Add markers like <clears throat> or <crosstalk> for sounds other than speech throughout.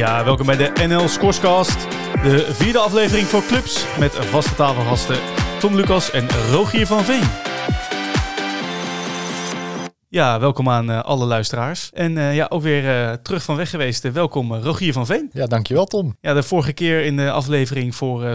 Ja, welkom bij de NL Scorescast. De vierde aflevering voor clubs met vaste tafelgasten Tom Lucas en Rogier van Veen. Ja, welkom aan uh, alle luisteraars. En uh, ja, ook weer uh, terug van weg geweest. welkom Rogier van Veen. Ja, dankjewel Tom. Ja, de vorige keer in de aflevering voor uh,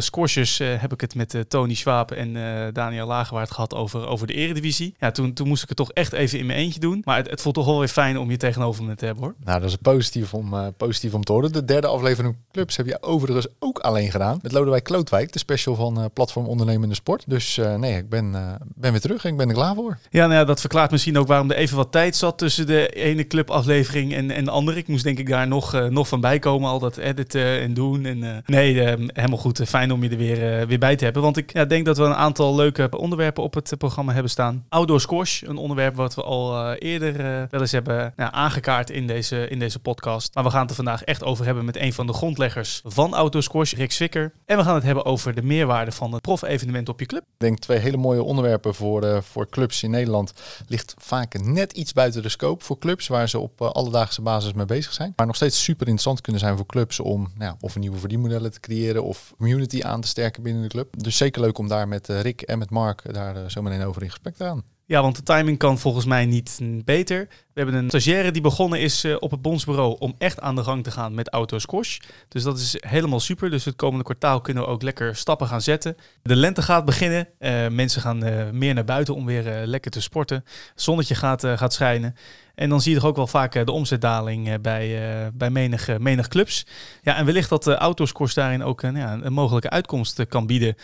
heb ik het met Tony Schwab en Daniel Lagerwaard gehad over, over de eredivisie. Ja, toen, toen moest ik het toch echt even in mijn eentje doen. Maar het, het voelt toch wel weer fijn om je tegenover me te hebben hoor. Nou, dat is positief om, positief om te horen. De derde aflevering Clubs heb je overigens ook alleen gedaan. Met Lodewijk Klootwijk, de special van Platform Ondernemende Sport. Dus nee, ik ben, ben weer terug en ik ben er klaar voor. Ja, nou ja, dat verklaart misschien ook waarom de even wat tijd zat tussen de ene clubaflevering en, en de andere. Ik moest denk ik daar nog, uh, nog van bij komen, al dat editen en doen. En, uh, nee, uh, helemaal goed. Fijn om je er weer, weer bij te hebben. Want ik ja, denk dat we een aantal leuke onderwerpen op het programma hebben staan. Outdoor squash, een onderwerp wat we al eerder wel eens hebben aangekaart in deze, in deze podcast. Maar we gaan het er vandaag echt over hebben met een van de grondleggers van outdoor squash, Rick Zwicker. En we gaan het hebben over de meerwaarde van het prof-evenement op je club. Ik denk twee hele mooie onderwerpen voor, voor clubs in Nederland. Ligt vaak net iets buiten de scope voor clubs waar ze op uh, alledaagse basis mee bezig zijn. Maar nog steeds super interessant kunnen zijn voor clubs om nou, of nieuwe verdienmodellen te creëren of community aan te sterken binnen de club. Dus zeker leuk om daar met uh, Rick en met Mark daar uh, zo over in gesprek te gaan. Ja, want de timing kan volgens mij niet beter. We hebben een stagiaire die begonnen is uh, op het bondsbureau om echt aan de gang te gaan met autosquash. Dus dat is helemaal super. Dus het komende kwartaal kunnen we ook lekker stappen gaan zetten. De lente gaat beginnen. Uh, mensen gaan uh, meer naar buiten om weer lekker te sporten. Het zonnetje gaat, gaat schijnen. En dan zie je toch ook wel vaak de omzetdaling bij, bij menig, menig clubs. Ja, en wellicht dat de autoscourse daarin ook ja, een mogelijke uitkomst kan bieden.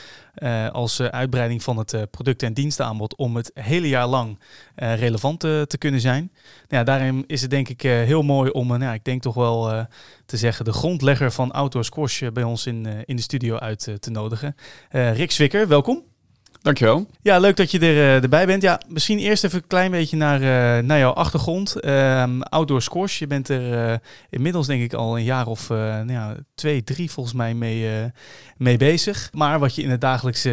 als uitbreiding van het product- en dienstenaanbod om het hele jaar lang relevant te kunnen zijn ja, daarin is het denk ik uh, heel mooi om, uh, nou, ik denk toch wel uh, te zeggen, de grondlegger van Outdoor Squash bij ons in, in de studio uit te nodigen. Rick Zwicker, welkom. Dankjewel. Ja, leuk dat je er, erbij bent. Ja, misschien eerst even een klein beetje naar, naar jouw achtergrond. Ehm, outdoor Squash, je bent er inmiddels denk ik al een jaar of nou ja, twee, drie volgens mij mee, mee bezig. Maar wat je in het dagelijkse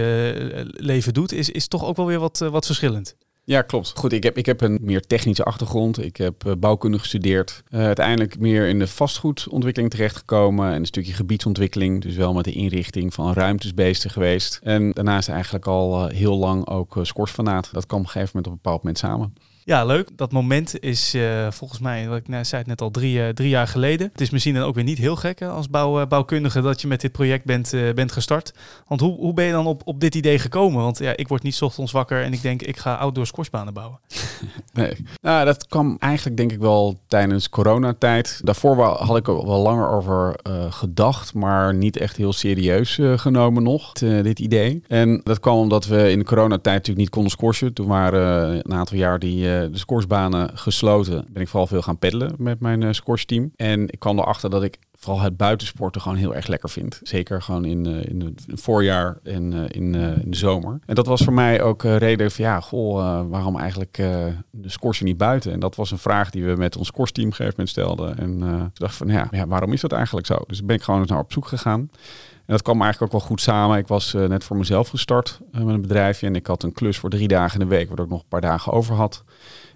leven doet, is, is toch ook wel weer wat, wat verschillend. Ja, klopt. Goed, ik heb, ik heb een meer technische achtergrond. Ik heb uh, bouwkunde gestudeerd. Uh, uiteindelijk meer in de vastgoedontwikkeling terechtgekomen. En een stukje gebiedsontwikkeling. Dus wel met de inrichting van ruimtes bezig geweest. En daarnaast eigenlijk al uh, heel lang ook uh. Dat kwam op een gegeven moment op een bepaald moment samen. Ja, leuk. Dat moment is uh, volgens mij, wat ik net zei het net al, drie, uh, drie jaar geleden. Het is misschien dan ook weer niet heel gek als bouw, uh, bouwkundige dat je met dit project bent, bent gestart. Want hoe, hoe ben je dan op, op dit idee gekomen? Want ja, ik word niet ochtends wakker en ik denk ik ga outdoor squashbanen bouwen. <laughs> nee, nou, dat kwam eigenlijk denk ik wel tijdens coronatijd. Daarvoor had ik er wel langer over gedacht, maar niet echt heel serieus genomen nog, dit idee. En dat kwam omdat we in de coronatijd natuurlijk niet konden squashen. Toen waren een aantal jaar die de scoresbanen gesloten, ben ik vooral veel gaan peddelen met mijn uh, scoresteam. En ik kwam erachter dat ik vooral het buitensporten gewoon heel erg lekker vind. Zeker gewoon in, uh, in het voorjaar en uh, in, in, de zomer. En dat was voor mij ook reden van ja, goh, waarom eigenlijk de scorsen niet buiten? En dat was een vraag die we met ons scoresteam op een gegeven moment stelden. En dacht ik van ja, ja, waarom is dat eigenlijk zo? Dus ben ik gewoon eens naar op zoek gegaan. En dat kwam eigenlijk ook wel goed samen. Ik was net voor mezelf gestart met een bedrijfje en ik had een klus voor drie dagen in de week, waar ik nog een paar dagen over had.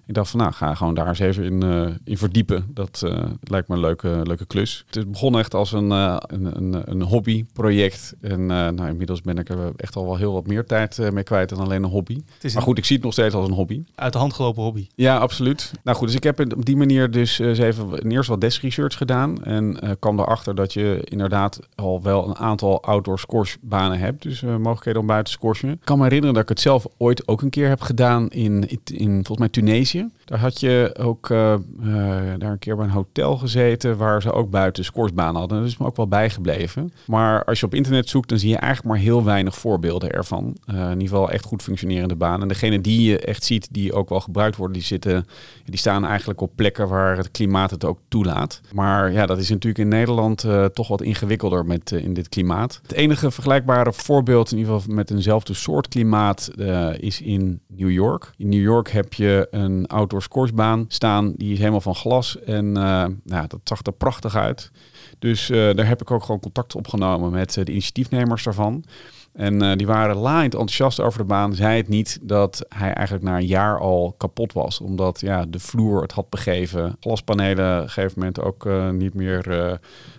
Ik dacht van nou, ga gewoon daar eens even in, uh, in verdiepen. Dat uh, lijkt me een leuke, leuke klus. Het begon echt als een, uh, een, een, een hobbyproject. En nou, inmiddels ben ik er echt al wel heel wat meer tijd mee kwijt dan alleen een hobby. Maar goed, ik zie het nog steeds als een hobby. Uit de hand gelopen hobby. Ja, absoluut. Nou goed, dus ik heb op die manier dus even eerst wat desk research gedaan. En kwam erachter dat je inderdaad al wel een aantal outdoor scoresbanen hebt. Dus mogelijkheden om buiten te scorsen. Ik kan me herinneren dat ik het zelf ooit ook een keer heb gedaan in, in, in volgens mij Tunesië. Daar had je ook uh, uh, daar een keer bij een hotel gezeten waar ze ook buiten scoresbanen hadden. Dat is me ook wel bijgebleven. Maar als je op internet zoekt, dan zie je eigenlijk maar heel weinig voorbeelden ervan. Uh, in ieder geval echt goed functionerende banen. En degene die je echt ziet, die ook wel gebruikt worden, die zitten, die staan eigenlijk op plekken waar het klimaat het ook toelaat. Maar ja, dat is natuurlijk in Nederland toch wat ingewikkelder met in dit klimaat. Het enige vergelijkbare voorbeeld, in ieder geval met eenzelfde soort klimaat, is in New York. In New York heb je een een outdoor scoresbaan staan. Die is helemaal van glas en nou, dat zag er prachtig uit. Dus daar heb ik ook gewoon contact opgenomen met de initiatiefnemers daarvan. En uh, die waren laaiend enthousiast over de baan. Zei het niet dat hij eigenlijk na een jaar al kapot was. Omdat ja, de vloer het had begeven. Glaspanelen op een gegeven moment ook uh, niet meer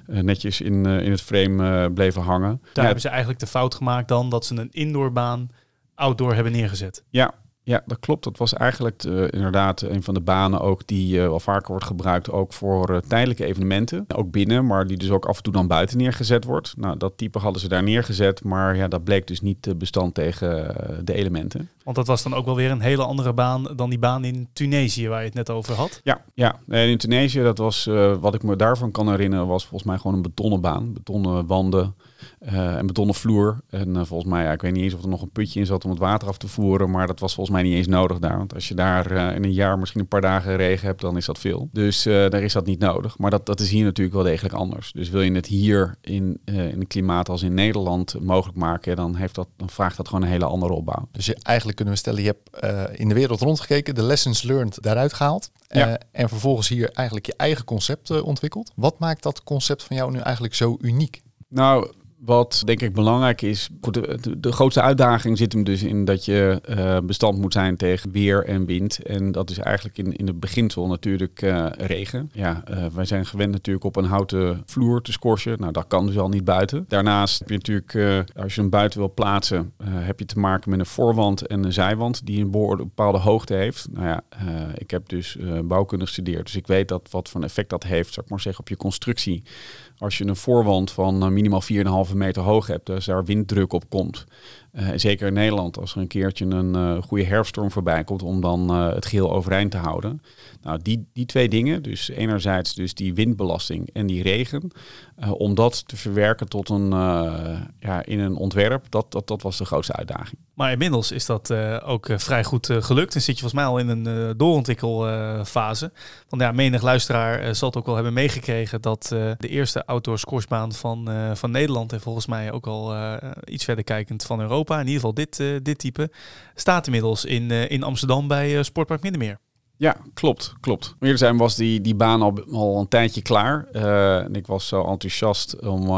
uh, netjes in, in het frame bleven hangen. Daar ja, hebben ze eigenlijk de fout gemaakt dan dat ze een indoorbaan outdoor hebben neergezet. Ja, ja, dat klopt. Dat was eigenlijk uh, inderdaad een van de banen ook die uh, wel vaker wordt gebruikt, ook voor uh, tijdelijke evenementen. Ook binnen, maar die dus ook af en toe dan buiten neergezet wordt. Nou, dat type hadden ze daar neergezet, maar ja, dat bleek dus niet bestand tegen de elementen. Want dat was dan ook wel weer een hele andere baan dan die baan in Tunesië waar je het net over had. Ja, ja. En in Tunesië, dat was wat ik me daarvan kan herinneren, was volgens mij gewoon een betonnen baan. Betonnen wanden, uh, en betonnen vloer. En uh, volgens mij, ja, ik weet niet eens of er nog een putje in zat om het water af te voeren. Maar dat was volgens mij niet eens nodig daar. Want als je daar uh, in een jaar misschien een paar dagen regen hebt, dan is dat veel. Dus daar is dat niet nodig. Maar dat, dat is hier natuurlijk wel degelijk anders. Dus wil je het hier in, in een klimaat als in Nederland mogelijk maken, dan, heeft dat, dan vraagt dat gewoon een hele andere opbouw. Dus je, eigenlijk kunnen we stellen, je hebt in de wereld rondgekeken, de lessons learned daaruit gehaald. Ja. en vervolgens hier eigenlijk je eigen concept ontwikkeld. Wat maakt dat concept van jou nu eigenlijk zo uniek? Nou, wat denk ik belangrijk is, de, grootste uitdaging zit hem dus in dat je uh, bestand moet zijn tegen weer en wind. En dat is eigenlijk in, in het beginsel natuurlijk uh, regen. Ja, uh, wij zijn gewend natuurlijk op een houten vloer te scorchen. Nou, dat kan dus al niet buiten. Daarnaast heb je natuurlijk, als je hem buiten wil plaatsen, heb je te maken met een voorwand en een zijwand die een bepaalde hoogte heeft. Nou ja, ik heb dus bouwkunde gestudeerd, dus ik weet dat wat voor effect dat heeft, zou ik maar zeggen, op je constructie als je een voorwand van uh, minimaal 4,5 meter hoog hebt, dus daar winddruk op komt. Uh, zeker in Nederland, als er een keertje een uh, goede herfststorm voorbij komt, om dan het geheel overeind te houden. Nou, die, die twee dingen, dus enerzijds dus die windbelasting en die regen, om dat te verwerken tot een, ja, in een ontwerp, dat, dat, dat was de grootste uitdaging. Maar inmiddels is dat ook vrij goed gelukt en zit je volgens mij al in een doorontwikkelfase. Want ja, menig luisteraar zal het ook wel hebben meegekregen dat de eerste outdoor scoresbaan van, van Nederland en volgens mij ook al iets verder kijkend van Europa in ieder geval dit, uh, dit type, staat inmiddels in, uh, in Amsterdam bij uh, Sportpark Middenmeer. Ja, klopt, klopt. Eerder zijn was die, die baan al, al een tijdje klaar. en ik was zo enthousiast om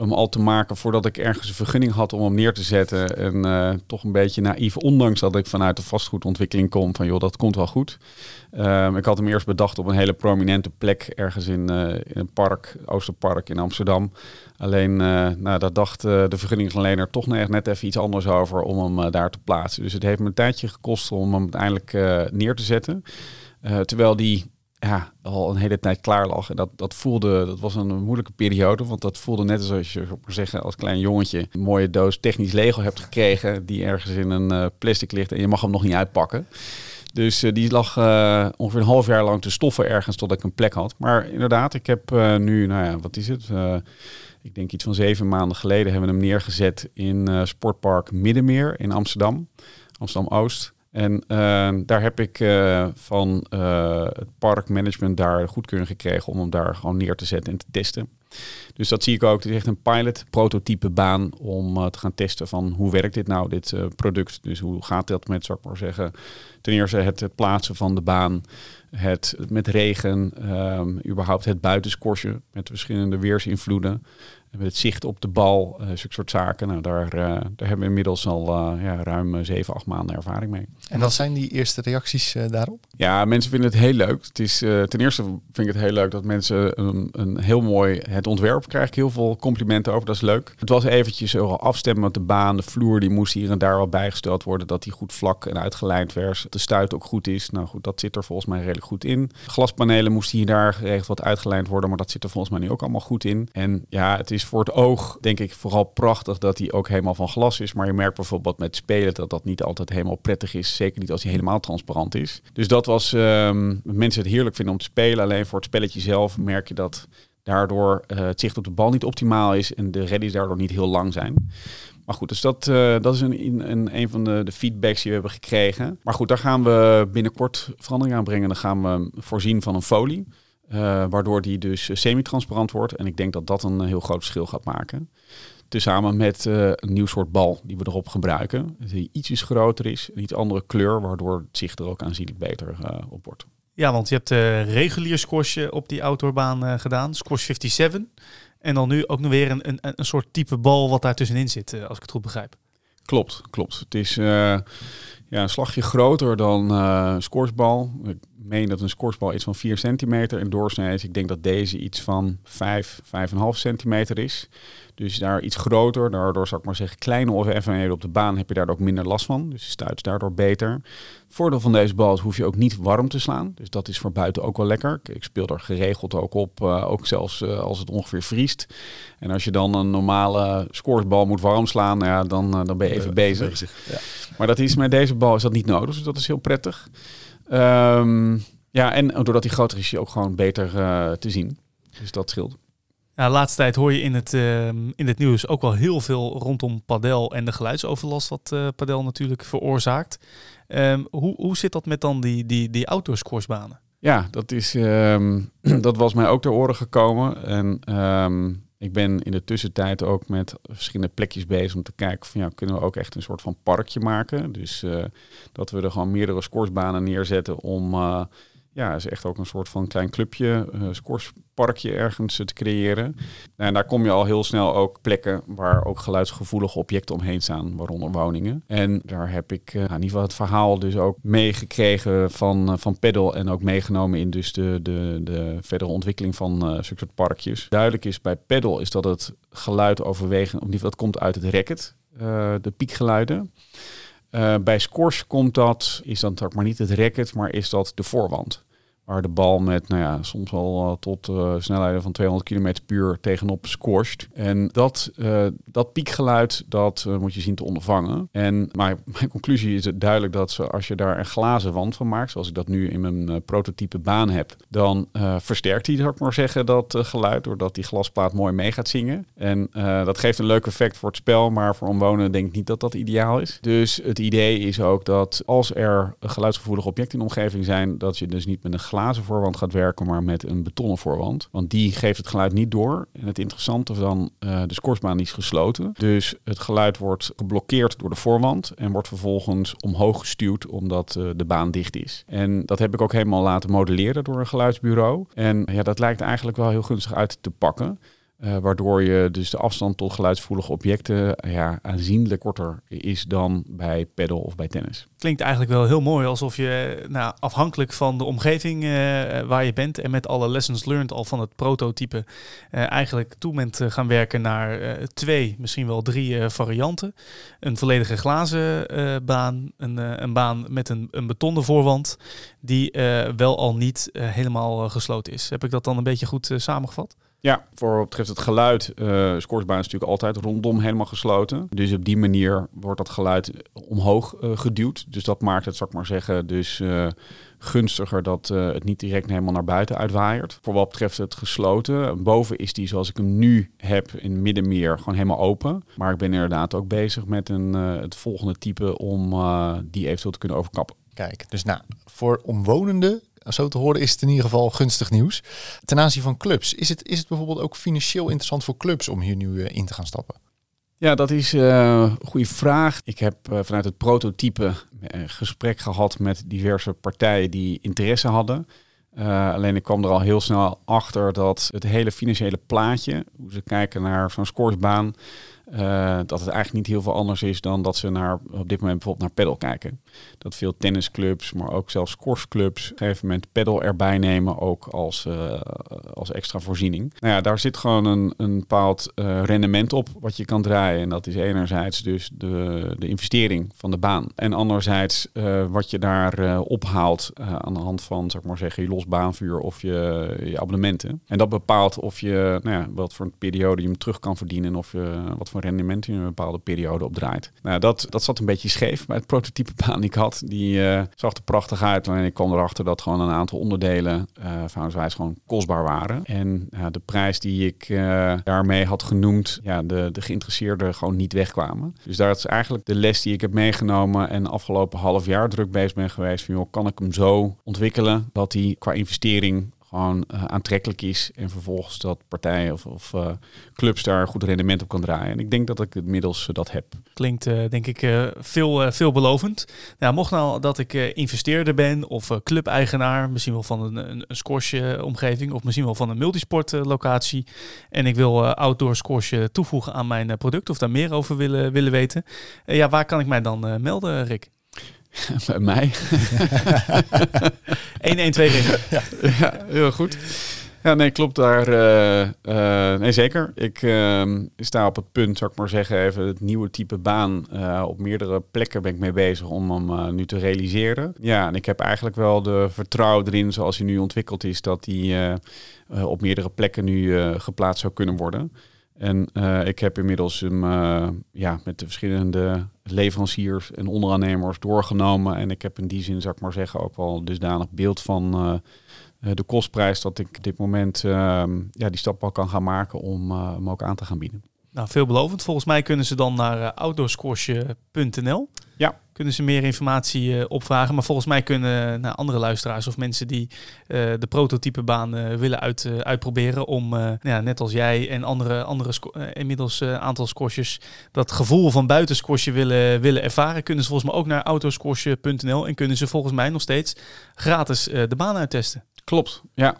om al te maken voordat ik ergens een vergunning had om hem neer te zetten. En uh, toch een beetje naïef, ondanks dat ik vanuit de vastgoedontwikkeling kom, van joh, dat komt wel goed. Um, ik had hem eerst bedacht op een hele prominente plek, ergens in, uh, in een park, Oosterpark in Amsterdam. Alleen, uh, nou, daar dacht de vergunningsverlener toch net even iets anders over om hem daar te plaatsen. Dus het heeft me een tijdje gekost om hem uiteindelijk neer te zetten. terwijl die ja, al een hele tijd klaar lag. En dat, dat voelde, dat was een moeilijke periode. Want dat voelde net alsof je, zeggen, als klein jongetje een mooie doos technisch Lego hebt gekregen. Die ergens in een uh, plastic ligt en je mag hem nog niet uitpakken. Dus uh, die lag uh, ongeveer een half jaar lang te stoffen ergens tot ik een plek had. Maar inderdaad, ik heb nu, nou ja, wat is het? ik denk iets van zeven maanden geleden hebben we hem neergezet in Sportpark Middenmeer in Amsterdam. Amsterdam-Oost. En ehm, daar heb ik uh, van uh, het parkmanagement daar goedkeuring gekregen om hem daar gewoon neer te zetten en te testen. Dus dat zie ik ook. Het is echt een pilot, prototype baan om uh, te gaan testen van hoe werkt dit nou, dit product. Dus hoe gaat dat met, zou ik maar zeggen, ten eerste het, plaatsen van de baan, het met regen, um, überhaupt het buitenskorsen met verschillende weersinvloeden met het zicht op de bal, uh, zulke soort zaken. Nou, daar, uh, daar hebben we inmiddels al uh, ja, ruim 7, 8 maanden ervaring mee. En wat zijn die eerste reacties daarop? Ja, mensen vinden het heel leuk. Het is, ten eerste vind ik het heel leuk dat mensen een, een heel mooi... Het ontwerp krijg ik heel veel complimenten over, dat is leuk. Het was eventjes afstemmen met de baan, de vloer, die moest hier en daar wel bijgesteld worden. Dat die goed vlak en uitgelijnd werd. De stuit ook goed is. Nou goed, dat zit er volgens mij redelijk goed in. Glaspanelen moesten hier en daar geregeld wat uitgelijnd worden, maar dat zit er volgens mij nu ook allemaal goed in. En ja, het is voor het oog denk ik vooral prachtig dat hij ook helemaal van glas is. Maar je merkt bijvoorbeeld met spelen dat dat niet altijd helemaal prettig is. Zeker niet als hij helemaal transparant is. Dus dat was, um, mensen het heerlijk vinden om te spelen. Alleen voor het spelletje zelf merk je dat daardoor uh, het zicht op de bal niet optimaal is. En de readies daardoor niet heel lang zijn. Maar goed, dus dat, uh, dat is een, een, een van de, de feedbacks die we hebben gekregen. Maar goed, daar gaan we binnenkort verandering aan brengen. Dan gaan we voorzien van een folie. Waardoor die dus semi-transparant wordt. En ik denk dat dat een heel groot verschil gaat maken. Tezamen met een nieuw soort bal die we erop gebruiken. Die ietsjes groter is, een iets andere kleur, waardoor het zicht er ook aanzienlijk beter op wordt. Ja, want je hebt de regulier squash op die outdoorbaan gedaan, squash 57. En dan nu ook nog weer een, een, een soort type bal wat daar tussenin zit, als ik het goed begrijp. Klopt, klopt. Het is ja, een slagje groter dan uh, scoresbal. Ik meen dat een scoresbal iets van 4 centimeter in doorsnee is. Ik denk dat deze iets van 5, 5,5 centimeter is. Dus daar iets groter, daardoor zou ik maar zeggen kleine oneffenheden op de baan heb je daar ook minder last van. Dus je stuit daardoor beter. Voordeel van deze bal is hoef je ook niet warm te slaan. Dus dat is voor buiten ook wel lekker. Ik speel er geregeld ook op, uh, ook zelfs uh, als het ongeveer vriest. En als je dan een normale scoresbal moet warm slaan, nou ja, dan, uh, dan ben je even bezig. bezig. Ja. Maar dat is met deze bal is dat niet nodig, dus dat is heel prettig. Um, ja, en doordat hij groter is, is hij ook gewoon beter te zien. Dus dat scheelt. Laatste tijd hoor je in het, uh, in het nieuws ook wel heel veel rondom padel en de geluidsoverlast wat uh, padel natuurlijk veroorzaakt. Um, hoe, hoe zit dat met dan die, die, die outdoor scoresbanen? Ja, dat, is, um, <clears throat> dat was mij ook ter oren gekomen. En ik ben in de tussentijd ook met verschillende plekjes bezig om te kijken van ja, kunnen we ook echt een soort van parkje maken. Dus uh, dat we er gewoon meerdere scoresbanen neerzetten om ja, is echt ook een soort van klein clubje, uh, scoresparkje ergens te creëren. En daar kom je al heel snel ook plekken waar ook geluidsgevoelige objecten omheen staan, waaronder woningen. En daar heb ik uh, in ieder geval het verhaal dus ook meegekregen van, uh, van Peddle en ook meegenomen in dus de, de, de verdere ontwikkeling van uh, soort parkjes. Duidelijk is bij Peddle is dat het geluid overwegend, of niet, dat komt uit het racket, de piekgeluiden. Uh, bij scores komt dat, is dan maar niet het racket, maar is dat de voorwand. Waar de bal met nou ja, soms al uh, tot uh, snelheden van 200 km per uur tegenop scorst. En dat, uh, dat piekgeluid, dat moet je zien te ondervangen. En maar <laughs> mijn conclusie is het duidelijk dat als je daar een glazen wand van maakt, zoals ik dat nu in mijn prototype baan heb, dan versterkt hij, zou ik maar zeggen, dat geluid, doordat die glasplaat mooi mee gaat zingen. En dat geeft een leuk effect voor het spel, maar voor omwonenden denk ik niet dat dat ideaal is. Dus het idee is ook dat als er geluidsgevoelige objecten in de omgeving zijn, dat je dus niet met een glazen voorwand gaat werken, maar met een betonnen voorwand. Want die geeft het geluid niet door. En het interessante dan, uh, de scoresbaan is gesloten. Dus het geluid wordt geblokkeerd door de voorwand en wordt vervolgens omhoog gestuurd omdat uh, de baan dicht is. En dat heb ik ook helemaal laten modelleren door een geluidsbureau. En ja, dat lijkt eigenlijk wel heel gunstig uit te pakken. Uh, waardoor je dus de afstand tot geluidsvoelige objecten ja, aanzienlijk korter is dan bij paddle of bij tennis. Klinkt eigenlijk wel heel mooi, alsof je nou, afhankelijk van de omgeving uh, waar je bent en met alle lessons learned al van het prototype eigenlijk toe bent gaan werken naar twee, misschien wel drie varianten. Een volledige glazen baan, een, een baan met een, een betonnen voorwand die wel al niet helemaal gesloten is. Heb ik dat dan een beetje goed samengevat? Ja, voor wat betreft het geluid, uh, scoresbaan is natuurlijk altijd rondom helemaal gesloten. Dus op die manier wordt dat geluid omhoog uh, geduwd. Dus dat maakt het, zal ik maar zeggen, dus uh, gunstiger dat het niet direct helemaal naar buiten uitwaaiert. Voor wat betreft het gesloten, boven is die zoals ik hem nu heb in middenmeer gewoon helemaal open. Maar ik ben inderdaad ook bezig met een, het volgende type om die eventueel te kunnen overkappen. Kijk, dus nou, voor omwonenden zo te horen is het in ieder geval gunstig nieuws. Ten aanzien van clubs, is het, is het bijvoorbeeld ook financieel interessant voor clubs om hier nu eh, in te gaan stappen? Ja, dat is uh, een goede vraag. Ik heb uh, vanuit het prototype gesprek gehad met diverse partijen die interesse hadden. Alleen ik kwam er al heel snel achter dat het hele financiële plaatje, hoe ze kijken naar zo'n scoresbaan, uh, dat het eigenlijk niet heel veel anders is dan dat ze naar, op dit moment bijvoorbeeld naar pedal kijken. Dat veel tennisclubs, maar ook zelfs scoresclubs op een gegeven moment pedal erbij nemen, ook als, uh, als extra voorziening. Nou ja, daar zit gewoon een, een bepaald uh, rendement op wat je kan draaien. En dat is enerzijds dus de, de investering van de baan. En anderzijds wat je daar ophaalt aan de hand van, zeg maar zeggen, je los baanvuur of je, je abonnementen. En dat bepaalt of je, nou ja, wat voor een periode je hem terug kan verdienen of je, wat voor rendement in een bepaalde periode opdraait. Nou, dat, dat zat een beetje scheef bij het prototype baan die ik had. Die uh, zag er prachtig uit. En ik kwam erachter dat gewoon een aantal onderdelen uh, van gewoon kostbaar waren. En de prijs die ik uh, daarmee had genoemd, ja, de, de geïnteresseerden gewoon niet wegkwamen. Dus daar is eigenlijk de les die ik heb meegenomen en afgelopen half jaar druk bezig ben geweest van joh, kan ik hem zo ontwikkelen dat hij qua investering gewoon uh, aantrekkelijk is. En vervolgens dat partijen of, of uh, clubs daar goed rendement op kan draaien. En ik denk dat ik inmiddels uh, dat heb. Klinkt denk ik veel, veelbelovend. Nou, mocht nou dat ik investeerder ben of clubeigenaar, misschien wel van een, een, een squash omgeving of misschien wel van een multisport locatie. En ik wil outdoor squash toevoegen aan mijn product of daar meer over willen, willen weten. ja, waar kan ik mij dan melden, Rick? <laughs> Bij mij. <laughs> 1-1-2 ringen. <laughs> Ja. ja, heel goed. Ja, nee, klopt daar. Uh, uh, nee, zeker. Ik uh, sta op het punt, zou ik maar zeggen, even het nieuwe type baan. Uh, op meerdere plekken ben ik mee bezig om hem nu te realiseren. Ja, en ik heb eigenlijk wel de vertrouwen erin, zoals hij nu ontwikkeld is, dat hij op meerdere plekken nu geplaatst zou kunnen worden. En uh, ik heb inmiddels hem uh, ja, met de verschillende leveranciers en onderaannemers doorgenomen. En ik heb in die zin, zou ik maar zeggen, ook wel dusdanig beeld van uh, de kostprijs dat ik op dit moment ehm, ja, die stap al kan gaan maken om hem ook aan te gaan bieden. Nou, veelbelovend. Volgens mij kunnen ze dan naar outdoorsquash.nl. Ja. Kunnen ze meer informatie uh, opvragen. Maar volgens mij kunnen nou, andere luisteraars of mensen die uh, de prototypebaan uh, willen uit, uitproberen. Om, ja, net als jij en andere, andere inmiddels aantal squashjes, dat gevoel van buitensquashje willen, willen ervaren. Kunnen ze volgens mij ook naar autosquash.nl. En kunnen ze volgens mij nog steeds gratis de baan uittesten. Klopt, ja.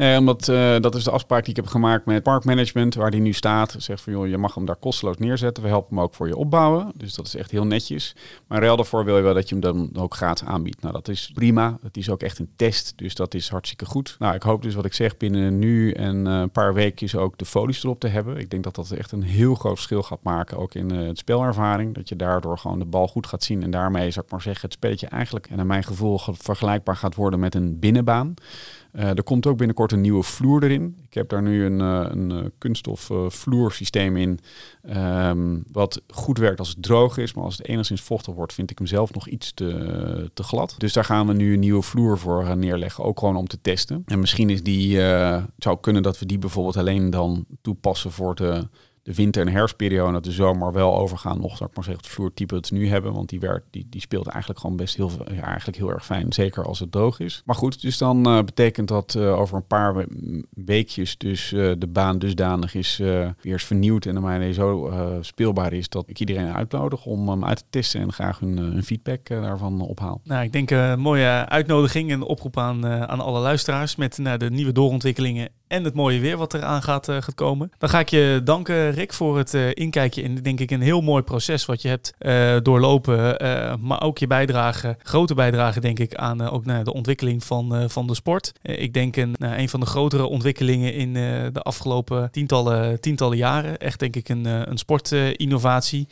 Nee, omdat uh, dat is de afspraak die ik heb gemaakt met parkmanagement, waar die nu staat. Zegt van joh, je mag hem daar kosteloos neerzetten. We helpen hem ook voor je opbouwen. Dus dat is echt heel netjes. Maar ruil daarvoor wil je wel dat je hem dan ook gratis aanbiedt. Nou, dat is prima. Het is ook echt een test. Dus dat is hartstikke goed. Nou, ik hoop dus wat ik zeg binnen nu en uh, een paar weekjes ook de folies erop te hebben. Ik denk dat dat echt een heel groot verschil gaat maken. Ook in uh, het spelervaring. Dat je daardoor gewoon de bal goed gaat zien. En daarmee zou ik maar zeggen, het spelletje eigenlijk, en naar mijn gevoel, vergelijkbaar gaat worden met een binnenbaan. Uh, er komt ook binnenkort een nieuwe vloer erin. Ik heb daar nu een, uh, een uh, kunststof vloersysteem in. Um, wat goed werkt als het droog is. Maar als het enigszins vochtig wordt, vind ik hem zelf nog iets te, te glad. Dus daar gaan we nu een nieuwe vloer voor neerleggen. Ook gewoon om te testen. En misschien is die, zou kunnen dat we die bijvoorbeeld alleen dan toepassen voor de de winter- en herfstperiode, de zomer wel overgaan nog, zou ik maar zeggen, het vloertype dat we nu hebben. Want die, werkt, die, die speelt eigenlijk gewoon best heel, eigenlijk heel erg fijn. Zeker als het droog is. Maar goed, dus dan uh, betekent dat uh, over een paar we weekjes dus uh, de baan dusdanig is eens vernieuwd en mij zo speelbaar is dat ik iedereen uitnodig om hem uit te testen en graag hun, feedback daarvan ophaal. Nou, ik denk een mooie uitnodiging en oproep aan, aan alle luisteraars met naar de nieuwe doorontwikkelingen en het mooie weer wat eraan gaat, uh, gaat komen. Dan ga ik je danken, Rick, voor het uh, inkijkje in, denk ik, een heel mooi proces wat je hebt uh, doorlopen. maar ook je bijdrage, grote bijdrage, denk ik, aan ook de ontwikkeling van, van de sport. ik denk een, een van de grotere ontwikkelingen in de afgelopen tientallen, tientallen jaren. Echt, denk ik, een, een sportinnovatie.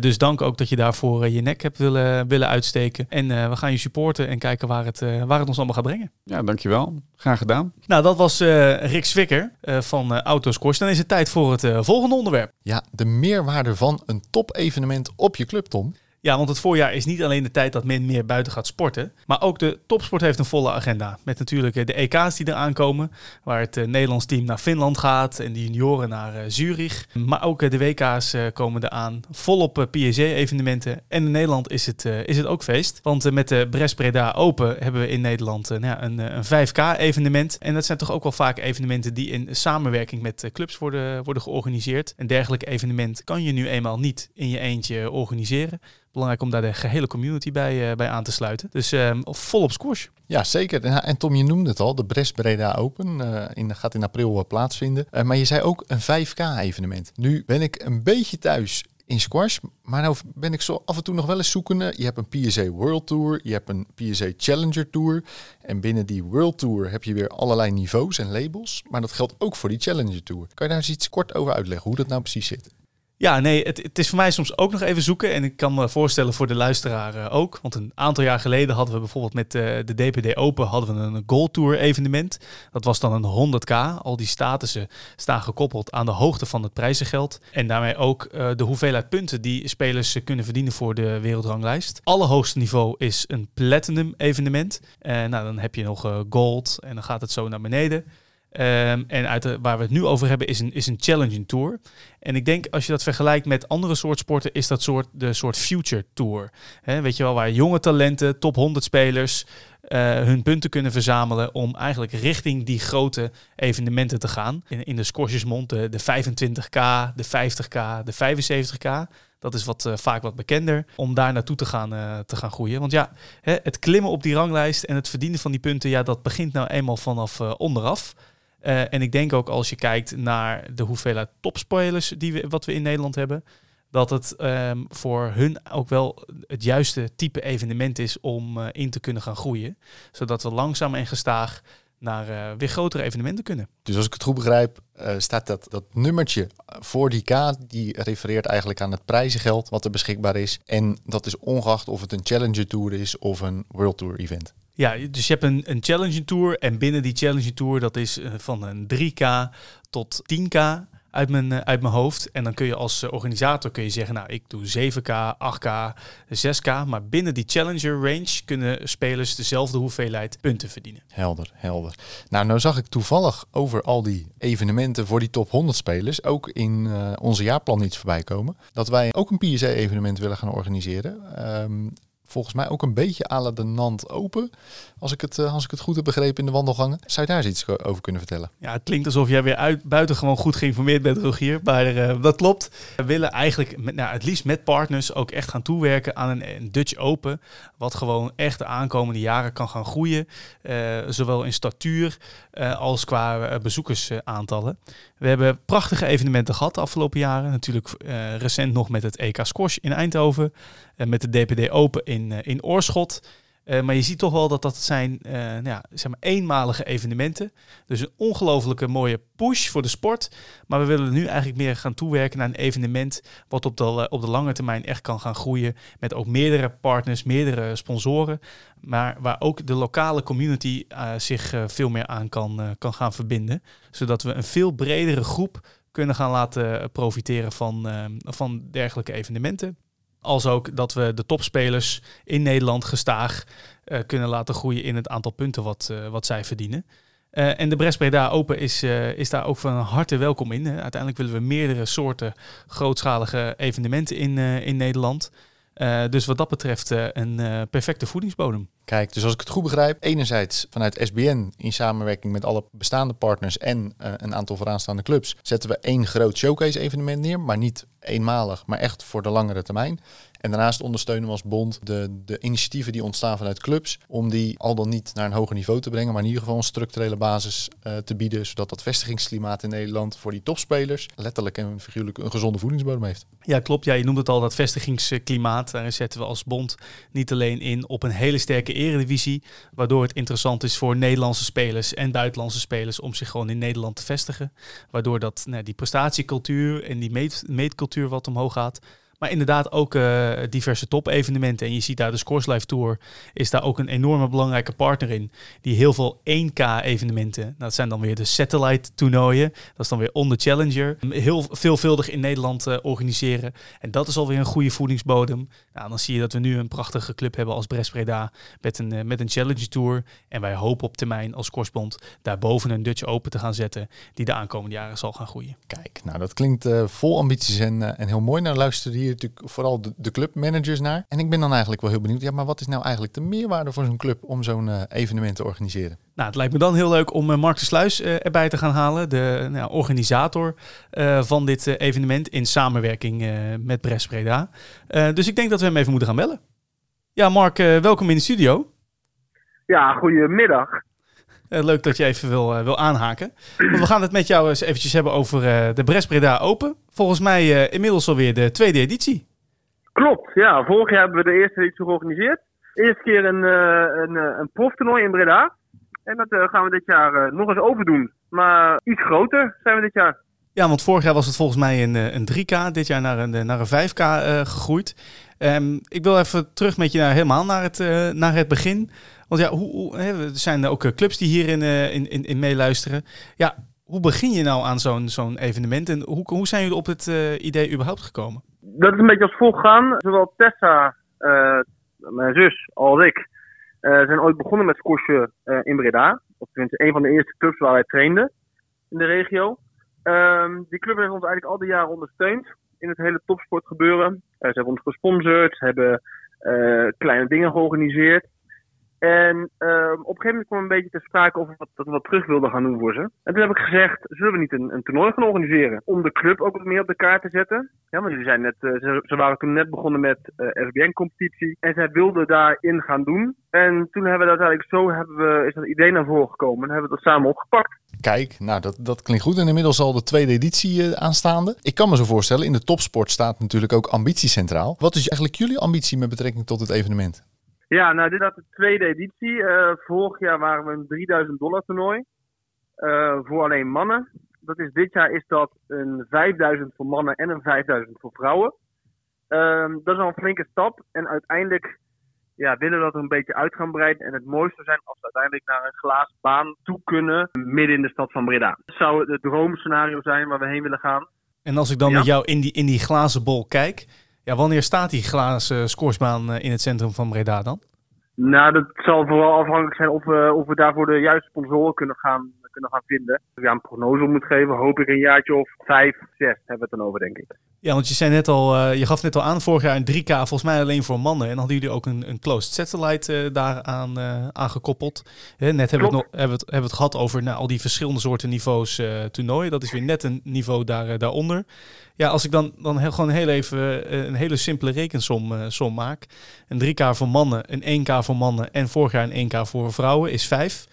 dus dank ook dat je daarvoor je nek hebt willen, willen uitsteken. En we gaan je supporten en kijken waar het, waar het ons allemaal gaat brengen. Ja, dankjewel. Graag gedaan. Nou, dat was Rick Zwicker uh, van uh, Autoscores. Dan is het tijd voor het uh, volgende onderwerp. Ja, de meerwaarde van een top-evenement op je club, Tom. Ja, want het voorjaar is niet alleen de tijd dat men meer buiten gaat sporten. Maar ook de topsport heeft een volle agenda. Met natuurlijk eh, de EK's die eraan komen. Waar het uh, Nederlands team naar Finland gaat en de junioren naar uh, Zurich. Maar ook de WK's komen eraan. Volop PSG-evenementen. En in Nederland is het, is het ook feest. Want met de Brest-Breda Open hebben we in Nederland nou, een, een 5K-evenement. En dat zijn toch ook wel vaak evenementen die in samenwerking met clubs worden, worden georganiseerd. Een dergelijk evenement kan je nu eenmaal niet in je eentje organiseren belangrijk om daar de gehele community bij, uh, bij aan te sluiten. Dus uh, vol op squash. Ja, zeker. En Tom, je noemde het al, de Brest Breda Open uh, in, gaat in april plaatsvinden. maar je zei ook een 5K-evenement. Nu ben ik een beetje thuis in squash. Maar nou ben ik zo af en toe nog wel eens zoekende. Je hebt een PSA World Tour, je hebt een PSA Challenger Tour. En binnen die World Tour heb je weer allerlei niveaus en labels. Maar dat geldt ook voor die Challenger Tour. Kan je daar eens iets kort over uitleggen hoe dat nou precies zit? Ja, nee, het, het, is voor mij soms ook nog even zoeken. En ik kan me voorstellen voor de luisteraar eh, ook. Want een aantal jaar geleden hadden we bijvoorbeeld met uh, de DPD Open hadden we een Gold Tour evenement. Dat was dan een 100k. Al die statussen staan gekoppeld aan de hoogte van het prijzengeld. En daarmee ook uh, de hoeveelheid punten die spelers kunnen verdienen voor de wereldranglijst. Allerhoogste niveau is een Platinum evenement. nou, dan heb je nog Gold en dan gaat het zo naar beneden. Um, en uit waar we het nu over hebben is een, is een challenging tour. En ik denk als je dat vergelijkt met andere soort sporten, is dat soort de soort future tour. Weet je wel, waar jonge talenten, top 100 spelers, hun punten kunnen verzamelen om eigenlijk richting die grote evenementen te gaan. In, de squashesmond de, de 25k, de 50k, de 75k. Dat is wat, vaak wat bekender om daar naartoe te gaan, te gaan groeien. Want ja, hè, het klimmen op die ranglijst en het verdienen van die punten, ja, dat begint nou eenmaal vanaf onderaf. Uh, en ik denk ook als je kijkt naar de hoeveelheid topspelers die we, wat we in Nederland hebben, dat het um, voor hun ook wel het juiste type evenement is om uh, in te kunnen gaan groeien. Zodat we langzaam en gestaag naar uh, weer grotere evenementen kunnen. Dus als ik het goed begrijp, staat dat, dat nummertje voor die K, die refereert eigenlijk aan het prijzengeld wat er beschikbaar is. En dat is ongeacht of het een Challenger Tour is of een World Tour event. Ja, dus je hebt een, een Challenge Tour en binnen die Challenge Tour, dat is uh, van een 3K tot 10K uit mijn, uh, uit mijn hoofd. En dan kun je als uh, organisator kun je zeggen, nou ik doe 7K, 8K, 6K. Maar binnen die Challenger range kunnen spelers dezelfde hoeveelheid punten verdienen. Helder, helder. Nou, nou zag ik toevallig over al die evenementen voor die top 100 spelers ook in onze jaarplan iets voorbij komen. Dat wij ook een PSA-evenement willen gaan organiseren. Um, volgens mij ook een beetje à de Nant Open. Als ik, het, eh, als ik het goed heb begrepen in de wandelgangen. Zou je daar eens iets over kunnen vertellen? Ja, het klinkt alsof jij weer uit, buitengewoon goed geïnformeerd bent, Rogier. Maar uh, dat klopt. We willen eigenlijk met, nou, het liefst met partners ook echt gaan toewerken aan een, Dutch Open. Wat gewoon echt de aankomende jaren kan gaan groeien. Uh, zowel in statuur als qua bezoekersaantallen. We hebben prachtige evenementen gehad de afgelopen jaren. Natuurlijk recent nog met het EK Squash in Eindhoven. En met de DPD Open in, in Oorschot. Uh, maar je ziet toch wel dat dat zijn ja, zeg maar eenmalige evenementen. Dus een ongelofelijke mooie push voor de sport. Maar we willen nu eigenlijk meer gaan toewerken naar een evenement wat op de, eh, op de lange termijn echt kan gaan groeien. Met ook meerdere partners, meerdere sponsoren. Maar waar ook de lokale community zich veel meer aan kan, kan gaan verbinden. Zodat we een veel bredere groep kunnen gaan laten profiteren van, van dergelijke evenementen. Als ook dat we de topspelers in Nederland gestaag uh, kunnen laten groeien in het aantal punten wat, uh, wat zij verdienen. Uh, en de Brest Breda Open is, is daar ook van harte welkom in. Uiteindelijk willen we meerdere soorten grootschalige evenementen in, in Nederland. Uh, dus wat dat betreft uh, een uh, perfecte voedingsbodem. Kijk, dus als ik het goed begrijp, enerzijds vanuit SBN in samenwerking met alle bestaande partners en een aantal vooraanstaande clubs, zetten we één groot showcase evenement neer, maar niet eenmalig, maar echt voor de langere termijn. En daarnaast ondersteunen we als bond de, de initiatieven die ontstaan vanuit clubs. Om die al dan niet naar een hoger niveau te brengen. Maar in ieder geval een structurele basis uh, te bieden. Zodat dat vestigingsklimaat in Nederland voor die topspelers letterlijk en figuurlijk een gezonde voedingsbodem heeft. Ja, klopt. Ja, je noemde het al, dat vestigingsklimaat. Daar zetten we als bond niet alleen in op een hele sterke eredivisie. Waardoor het interessant is voor Nederlandse spelers en buitenlandse spelers om zich gewoon in Nederland te vestigen. Waardoor dat, nou, die prestatiecultuur en die meet, meetcultuur wat omhoog gaat. Maar inderdaad ook uh, diverse top-evenementen. En je ziet daar de Scoreslife Tour is daar ook een enorme belangrijke partner in. Die heel veel 1K-evenementen, nou, dat zijn dan weer de satellite-toernooien. Dat is dan weer on the Challenger. Heel veelvuldig in Nederland uh, organiseren. En dat is alweer een goede voedingsbodem. Nou, dan zie je dat we nu een prachtige club hebben als Brest Breda met een, uh, met een Challenger Tour. En wij hopen op termijn als Korsbond daarboven een Dutch Open te gaan zetten. Die de aankomende jaren zal gaan groeien. Kijk, nou dat klinkt vol ambities en, en heel mooi. Nou luister hier natuurlijk vooral de, de clubmanagers naar. En ik ben dan eigenlijk wel heel benieuwd, ja, maar wat is nou eigenlijk de meerwaarde voor zo'n club om zo'n uh, evenement te organiseren? Nou, het lijkt me dan heel leuk om uh, Mark de Sluis uh, erbij te gaan halen, de nou, organisator van dit evenement in samenwerking met Bres Breda. dus ik denk dat we hem even moeten gaan bellen. Ja, Mark, welkom in de studio. Ja, goedemiddag. Uh, leuk dat je even wil, uh, wil aanhaken. Want we gaan het met jou eens eventjes hebben over uh, de Bres Breda Open. Volgens mij inmiddels alweer de tweede editie. Klopt, ja. Vorig jaar hebben we de eerste editie georganiseerd. Eerste keer een, een, een proftoernooi in Breda. En dat gaan we dit jaar nog eens overdoen. Maar iets groter zijn we dit jaar. Ja, want vorig jaar was het volgens mij een, een 3K. Dit jaar naar een, naar een 5K gegroeid. Um, ik wil even terug met je naar, helemaal naar het, naar het begin. Want ja, hoe, er zijn ook eh, clubs die hierin uh, in, in, in meeluisteren. Ja, hoe begin je nou aan zo'n zo'n evenement en hoe, hoe zijn jullie op het uh, idee überhaupt gekomen? Dat is een beetje als volgt gegaan. Zowel Tessa, uh, mijn zus, als ik zijn ooit begonnen met squashen in Breda. Of tenminste, een van de eerste clubs waar wij trainden in de regio. Um, die club heeft ons eigenlijk al die jaren ondersteund in het hele topsportgebeuren. ze hebben ons gesponsord, ze hebben kleine dingen georganiseerd. En ehm, op een gegeven moment kwam een beetje te sprake of we wat, terug wilden gaan doen voor ze. En toen heb ik gezegd, zullen we niet een, een toernooi gaan organiseren? Om de club ook wat meer op de kaart te zetten. Ja, want zijn net, eh, ze, waren toen net begonnen met eh SBN-competitie. En zij wilden daarin gaan doen. En toen hebben we dat uiteindelijk zo, hebben we, is dat idee naar voren gekomen. En hebben we dat samen opgepakt. Kijk, nou dat, dat klinkt goed. En inmiddels al de tweede editie eh, aanstaande. Ik kan me zo voorstellen, in de topsport staat natuurlijk ook ambitie centraal. Wat is eigenlijk jullie ambitie met betrekking tot het evenement? Ja, nou dit is de tweede editie. Eh, vorig jaar waren we een 3000 dollar toernooi. eh, voor alleen mannen. Dat is, dit jaar is dat een 5000 voor mannen en een 5000 voor vrouwen. Ehm, dat is al een flinke stap. En uiteindelijk ja, willen we dat een beetje uit gaan breiden. En het mooiste zou zijn als we uiteindelijk naar een glazen baan toe kunnen. Midden in de stad van Breda. Dat zou het droomscenario zijn waar we heen willen gaan. En als ik dan Ja. met jou in die, in die glazen bol kijk, ja, wanneer staat die glazen scoresbaan eh, in het centrum van Breda dan? Nou, dat zal vooral afhankelijk zijn of we, of we daarvoor de juiste sponsoren kunnen gaan, kunnen gaan vinden. Als ik daar een prognose moet geven, hoop ik een jaartje of vijf, zes hebben we het dan over, denk ik. Ja, want je zei net al, eh, je gaf net al aan, vorig jaar een 3K volgens mij alleen voor mannen. En dan hadden jullie ook een, een closed satellite eh, daaraan eh, aangekoppeld. Hè, net hebben we, het Klopt. nog, hebben, we het, hebben we het gehad over nou, al die verschillende soorten niveaus toernooien. Dat is weer net een niveau daar, daaronder. Ja, als ik dan, dan heel, gewoon heel even een hele simpele rekensom som maak. Een 3K voor mannen, een 1K voor mannen en vorig jaar een 1K voor vrouwen is 5.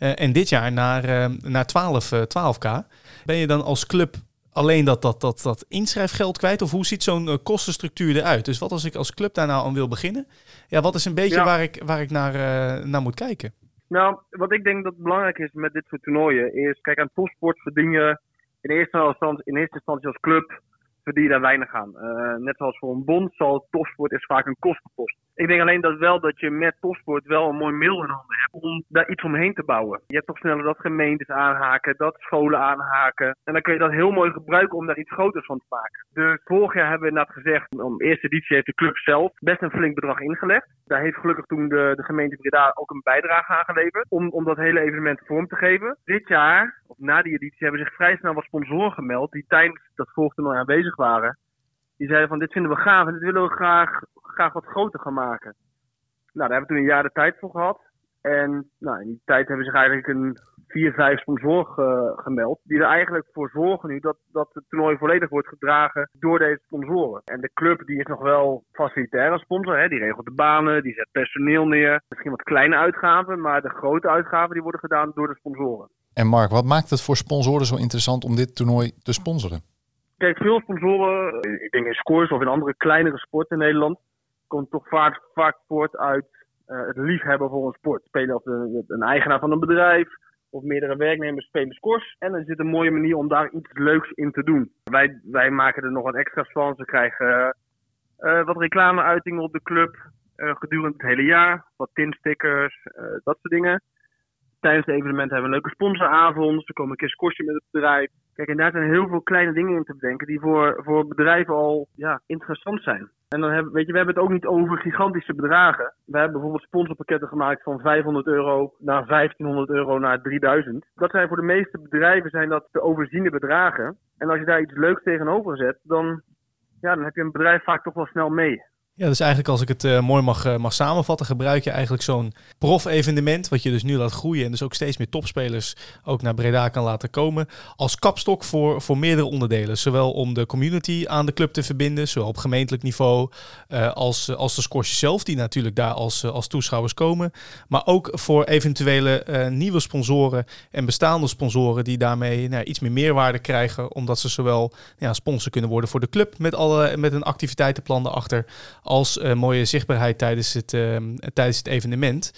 Eh, en dit jaar naar, naar 12, eh, 12K. Ben je dan als club alleen dat, dat, dat, dat inschrijfgeld kwijt? Of hoe ziet zo'n eh, kostenstructuur eruit? Dus wat als ik als club daar nou aan wil beginnen? Ja, wat is een beetje Ja. waar ik, waar ik naar, eh, naar moet kijken? Nou, wat ik denk dat belangrijk is met dit soort toernooien is, kijk aan topsport verdien je in eerste instantie, in eerste instantie als club verdien je daar weinig aan. Eh, net zoals voor een bond zal topsport is vaak een kostenpost. Ik denk alleen dat wel dat je met topsport wel een mooi middel in handen hebt om daar iets omheen te bouwen. Je hebt toch sneller dat gemeentes aanhaken, dat scholen aanhaken. En dan kun je dat heel mooi gebruiken om daar iets groters van te maken. Dus vorig jaar hebben we inderdaad gezegd, om eerste editie heeft de club zelf best een flink bedrag ingelegd. Daar heeft gelukkig toen de, de gemeente Breda ook een bijdrage aan geleverd om, om dat hele evenement vorm te geven. Dit jaar, of na die editie, hebben zich vrij snel wat sponsoren gemeld die tijdens dat volgtoernooi aanwezig waren. Die zeiden van dit vinden we gaaf en dit willen we graag, graag wat groter gaan maken. Nou, daar hebben we toen een jaar de tijd voor gehad. En nou, in die tijd hebben zich eigenlijk een vier, vijf sponsoren ge- gemeld. Die er eigenlijk voor zorgen nu dat, dat het toernooi volledig wordt gedragen door deze sponsoren. En de club die is nog wel facilitair als sponsor. Hè? Die regelt de banen, die zet personeel neer. Misschien wat kleine uitgaven, maar de grote uitgaven die worden gedaan door de sponsoren. En Mark, wat maakt het voor sponsoren zo interessant om dit toernooi te sponsoren? Kijk, veel sponsoren, ik denk in scores of in andere kleinere sporten in Nederland, komt toch vaak, vaak voort uit eh, het liefhebben voor een sport. Spelen of een eigenaar van een bedrijf of meerdere werknemers spelen scores. En is dit een mooie manier om daar iets leuks in te doen. Wij, wij maken er nog wat extra's van. Ze krijgen eh, eh, wat reclameuitingen op de club gedurende het hele jaar. Wat tinstickers, dat soort dingen. Tijdens het evenement hebben we een leuke sponsoravond. Ze komen een keer squashen met het bedrijf. Kijk, en daar zijn heel veel kleine dingen in te bedenken die voor, voor bedrijven al ja, interessant zijn. En dan hebben, weet je, we hebben het ook niet over gigantische bedragen. We hebben bijvoorbeeld sponsorpakketten gemaakt van 500 euro naar 1500 euro naar 3000. Dat zijn voor de meeste bedrijven zijn dat te overziene bedragen. En als je daar iets leuks tegenover zet, dan, ja, dan heb je een bedrijf vaak toch wel snel mee. Ja, dus eigenlijk als ik het eh, mooi mag, eh, mag samenvatten, gebruik je eigenlijk zo'n prof-evenement, wat je dus nu laat groeien en dus ook steeds meer topspelers ook naar Breda kan laten komen, als kapstok voor, voor meerdere onderdelen. Zowel om de community aan de club te verbinden, zowel op gemeentelijk niveau eh, als, als de squashers zelf, die natuurlijk daar als, als toeschouwers komen. Maar ook voor eventuele nieuwe sponsoren en bestaande sponsoren die daarmee nou, iets meer meerwaarde krijgen, omdat ze zowel ja, sponsor kunnen worden voor de club met, alle, met een activiteitenplan erachter, als eh, mooie zichtbaarheid tijdens het, ehm, tijdens het evenement.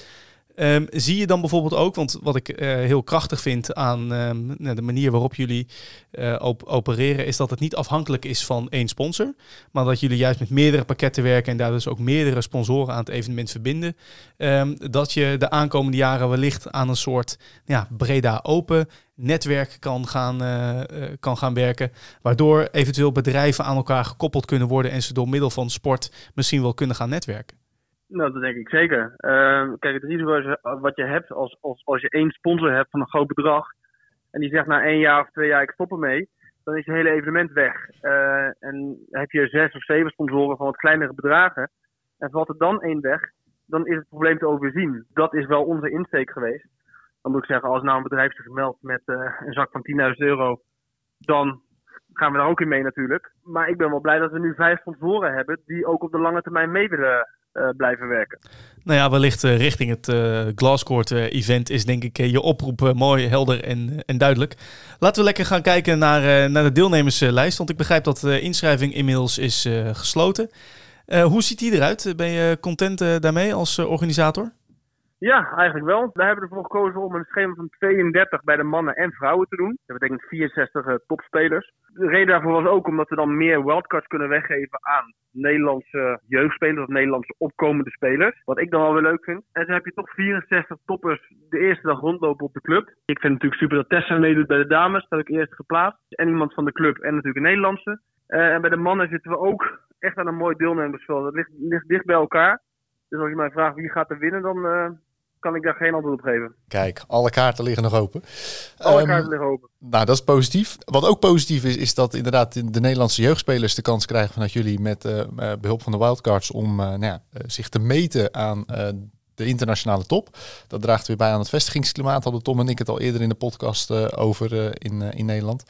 Ehm, zie je dan bijvoorbeeld ook, want wat ik eh, heel krachtig vind aan ehm, nou, de manier waarop jullie eh, op- opereren, is dat het niet afhankelijk is van één sponsor, maar dat jullie juist met meerdere pakketten werken en daar dus ook meerdere sponsoren aan het evenement verbinden. Ehm, dat je de aankomende jaren wellicht aan een soort ja, Breda Open netwerk kan gaan, eh, kan gaan werken, waardoor eventueel bedrijven aan elkaar gekoppeld kunnen worden en ze door middel van sport misschien wel kunnen gaan netwerken. Nou, dat denk ik zeker. Ehm, kijk, het risico is, eh, wat je hebt als, als, als je één sponsor hebt van een groot bedrag. En die zegt na één jaar of twee jaar ik stop ermee. Dan is je hele evenement weg. Eh, en heb je zes of zeven sponsoren van wat kleinere bedragen. En valt er dan één weg. dan is het probleem te overzien. Dat is wel onze insteek geweest. Dan moet ik zeggen, als nou een bedrijf zich meldt met uh, een zak van 10.000 euro, dan gaan we daar ook in mee natuurlijk. Maar ik ben wel blij dat we nu vijf sponsoren hebben die ook op de lange termijn mee willen blijven werken. Nou ja, wellicht uh, richting het uh, Glasscourt event is denk ik je oproep mooi, helder en, en duidelijk. Laten we lekker gaan kijken naar, naar de deelnemerslijst, want ik begrijp dat de inschrijving inmiddels is gesloten. hoe ziet die eruit? Ben je content daarmee als organisator? Ja, eigenlijk wel. Daar hebben we ervoor gekozen om een schema van 32 bij de mannen en vrouwen te doen. Dat betekent 64 uh, topspelers. De reden daarvoor was ook omdat we dan meer wildcards kunnen weggeven aan Nederlandse jeugdspelers of Nederlandse opkomende spelers. Wat ik dan wel weer leuk vind. En dan heb je toch 64 toppers de eerste dag rondlopen op de club. Ik vind het natuurlijk super dat Tessa meedoet bij de dames. Dat heb ik eerst geplaatst. En iemand van de club en natuurlijk een Nederlandse. Uh, en bij de mannen zitten we ook echt aan een mooi deelnemersveld. Dat ligt, ligt dicht bij elkaar. Dus als je mij vraagt wie gaat er winnen, dan... Uh, kan ik daar geen antwoord op geven. Kijk, alle kaarten liggen nog open. Alle um, kaarten liggen open. Nou, dat is positief. Wat ook positief is, is dat inderdaad de Nederlandse jeugdspelers de kans krijgen vanuit jullie met uh, behulp van de wildcards om uh, nou ja, zich te meten aan de internationale top. Dat draagt weer bij aan het vestigingsklimaat. Hadden Tom en ik het al eerder in de podcast uh, over uh, in, uh, in Nederland.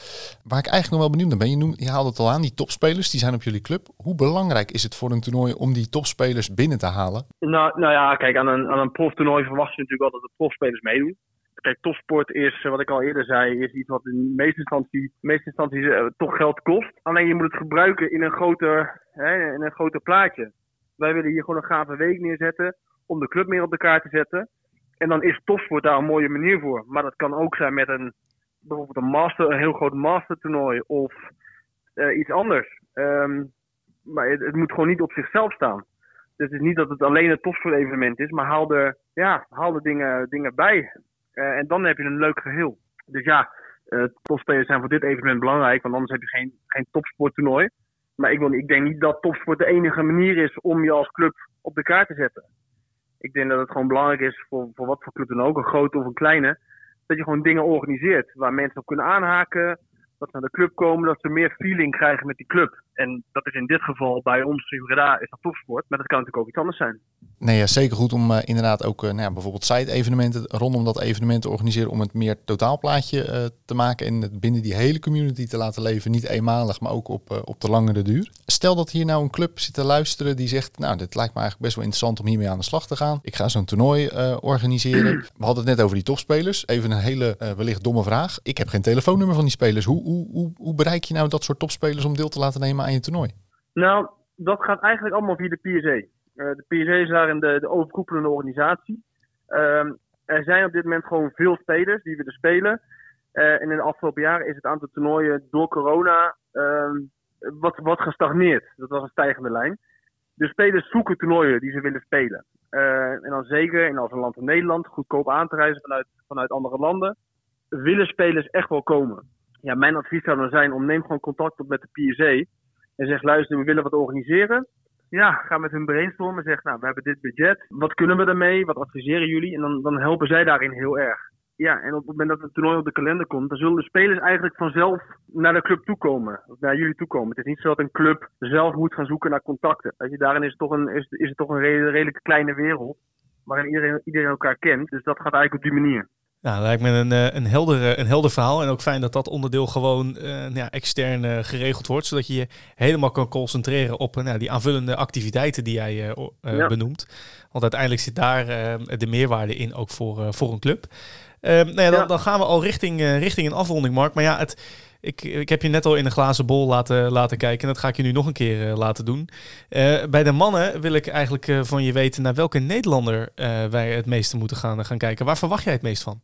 Waar ik eigenlijk nog wel benieuwd naar ben. Je, noem, je haalde het al aan, die topspelers die zijn op jullie club. Hoe belangrijk is het voor een toernooi om die topspelers binnen te halen? Nou, nou ja, kijk, aan een, aan een proftoernooi verwacht je natuurlijk altijd dat de profspelers meedoen. Kijk, topsport is, wat ik al eerder zei, is iets wat in de meeste instanties, meeste toch geld kost. Alleen je moet het gebruiken in een groter, hè, in een groter plaatje. Wij willen hier gewoon een gave week neerzetten om de club meer op de kaart te zetten. En dan is topsport daar een mooie manier voor. Maar dat kan ook zijn met een, bijvoorbeeld een, master, een heel groot mastertoernooi of uh, iets anders. Um, maar het, moet gewoon niet op zichzelf staan. Dus het is niet dat het alleen een topsport-evenement is, maar haal er, ja, haal dingen, dingen bij. Uh, en dan heb je een leuk geheel. Dus ja, uh, topspelers zijn voor dit evenement belangrijk, want anders heb je geen, geen topsporttoernooi. Maar ik, wil, ik denk niet dat topsport de enige manier is om je als club op de kaart te zetten ik denk dat het gewoon belangrijk is voor, voor wat voor club dan ook, een grote of een kleine, dat je gewoon dingen organiseert waar mensen op kunnen aanhaken, dat ze naar de club komen, dat ze meer feeling krijgen met die club. En dat is in dit geval bij ons in Breda is dat topsport, maar dat kan natuurlijk ook iets anders zijn. Nee, ja, zeker goed om uh, inderdaad ook uh, nou ja, bijvoorbeeld side-evenementen rondom dat evenement te organiseren om het meer totaalplaatje uh, te maken en het binnen die hele community te laten leven. Niet eenmalig, maar ook op, op de langere duur. Stel dat hier nou een club zit te luisteren die zegt, nou dit lijkt me eigenlijk best wel interessant om hiermee aan de slag te gaan. Ik ga zo'n toernooi organiseren. <clears throat> We hadden het net over die topspelers. Even een hele wellicht domme vraag. Ik heb geen telefoonnummer van die spelers. Hoe, hoe, hoe, hoe bereik je nou dat soort topspelers om deel te laten nemen aan je toernooi? Nou, dat gaat eigenlijk allemaal via de PSA. Uh, de PSA is daarin de, de overkoepelende organisatie. Uh, er zijn op dit moment gewoon veel spelers die willen spelen. Uh, en in de afgelopen jaren is het aantal toernooien door corona ehm, wat, wat gestagneerd. Dat was een stijgende lijn. De spelers zoeken toernooien die ze willen spelen. Eh, en dan zeker in als een land als Nederland, goedkoop aan te reizen vanuit, vanuit andere landen, willen spelers echt wel komen. Ja, mijn advies zou dan zijn om neem gewoon contact op met de PSA en zeg luister, we willen wat organiseren. Ja, ga met hun brainstormen en zeg, nou, we hebben dit budget. Wat kunnen we daarmee? Wat adviseren jullie? En dan, dan helpen zij daarin heel erg. Ja, en op het moment dat het toernooi op de kalender komt, dan zullen de spelers eigenlijk vanzelf naar de club toekomen. Of naar jullie toekomen. Het is niet zo dat een club zelf moet gaan zoeken naar contacten. Je, daarin is het toch een, is, is het toch een redelijk kleine wereld. Waarin iedereen, iedereen elkaar kent. Dus dat gaat eigenlijk op die manier. Nou, lijkt me een, eh, een, helder, een helder verhaal. En ook fijn dat dat onderdeel gewoon uh, ja, extern uh, geregeld wordt. Zodat je je helemaal kan concentreren op uh, die aanvullende activiteiten die jij ja. benoemt. Want uiteindelijk zit daar de meerwaarde in, ook voor, voor een club. nou ja, dan, ja. dan, gaan we al richting, richting een afronding, Mark. Maar ja, het, ik, ik heb je net al in een glazen bol laten, laten kijken. En dat ga ik je nu nog een keer laten doen. bij de mannen wil ik eigenlijk van je weten naar welke Nederlander wij het meeste moeten gaan, gaan kijken. Waar verwacht jij het meest van?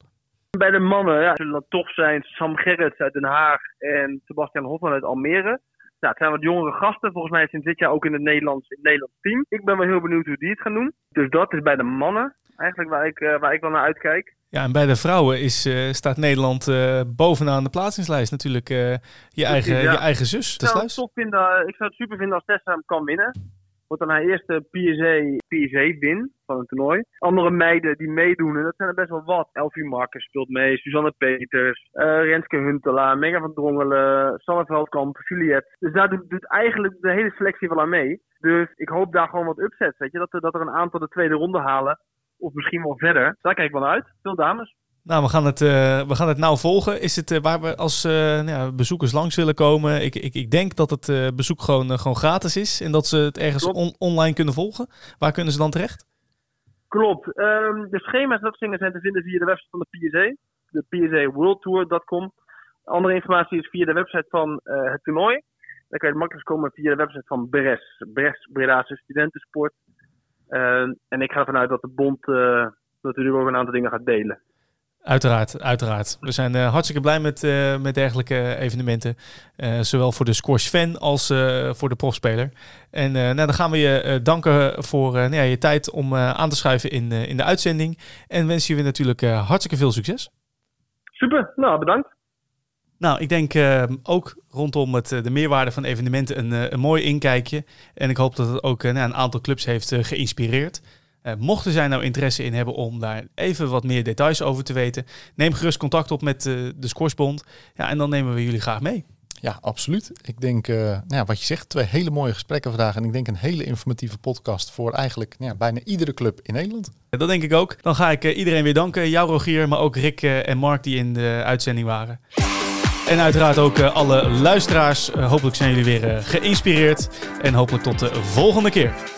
Bij de mannen ja, zullen dat toch zijn Sam Gerrits uit Den Haag en Sebastian Hofman uit Almere. Nou, het zijn wat jongere gasten. Volgens mij sinds dit jaar ook in het Nederlands, in het Nederlands team. Ik ben wel heel benieuwd hoe die het gaan doen. Dus dat is bij de mannen eigenlijk waar ik, uh, waar ik wel naar uitkijk. Ja, en bij de vrouwen is, uh, staat Nederland uh, bovenaan de plaatsingslijst natuurlijk je, eigen, ja. je eigen zus. Ik zou, het vinden, ik zou het super vinden als Tessa hem kan winnen. Wordt dan haar eerste PSA, PSA-win van een toernooi. Andere meiden die meedoen, en dat zijn er best wel wat. Elfie Marcus speelt mee, Suzanne Peters, uh, Renske Huntelaar, Menga van Drongelen, Sanne Veldkamp, Juliette. Dus daar doet, eigenlijk de hele selectie wel aan mee. Dus ik hoop daar gewoon wat upsets, weet je. Dat dat er een aantal de tweede ronde halen, of misschien wel verder. Daar kijk ik wel uit. Veel dames. Nou, we gaan het, uh, we gaan het nou volgen. Is het uh, waar we als uh, nou ja, bezoekers langs willen komen? Ik, ik, ik denk dat het bezoek gewoon, gewoon gratis is en dat ze het ergens on online kunnen volgen. Waar kunnen ze dan terecht? Klopt. Um, de schema's dat zingen zijn te vinden via de website van de PSA. De PSAWorldTour.com. Andere informatie is via de website van het toernooi. Dan kan je het makkelijk komen via de website van BRES. BRES, Breda's Studentensport. Ehm, en ik ga ervan uit dat de bond natuurlijk ook een aantal dingen gaat delen. Uiteraard, uiteraard. We zijn uh, hartstikke blij met, uh, met dergelijke evenementen. Uh, zowel voor de squash-fan als voor de profspeler. En nou, dan gaan we je danken voor nou ja, je tijd om aan te schuiven in, in de uitzending. En wensen je natuurlijk hartstikke veel succes. Super, nou bedankt. Nou, ik denk ook rondom het, de meerwaarde van evenementen een, een mooi inkijkje. En ik hoop dat het ook nou, een aantal clubs heeft geïnspireerd. Uh, mochten zij nou interesse in hebben om daar even wat meer details over te weten, neem gerust contact op met uh, de Scoresbond. Ja, en dan nemen we jullie graag mee. Ja, absoluut. Ik denk, uh, nou ja, wat je zegt, twee hele mooie gesprekken vandaag. En ik denk een hele informatieve podcast voor eigenlijk nou ja, bijna iedere club in Nederland. Dat denk ik ook. Dan ga ik iedereen weer danken. Jou Rogier, maar ook Rick en Mark die in de uitzending waren. En uiteraard ook alle luisteraars. hopelijk zijn jullie weer geïnspireerd. En hopelijk tot de volgende keer.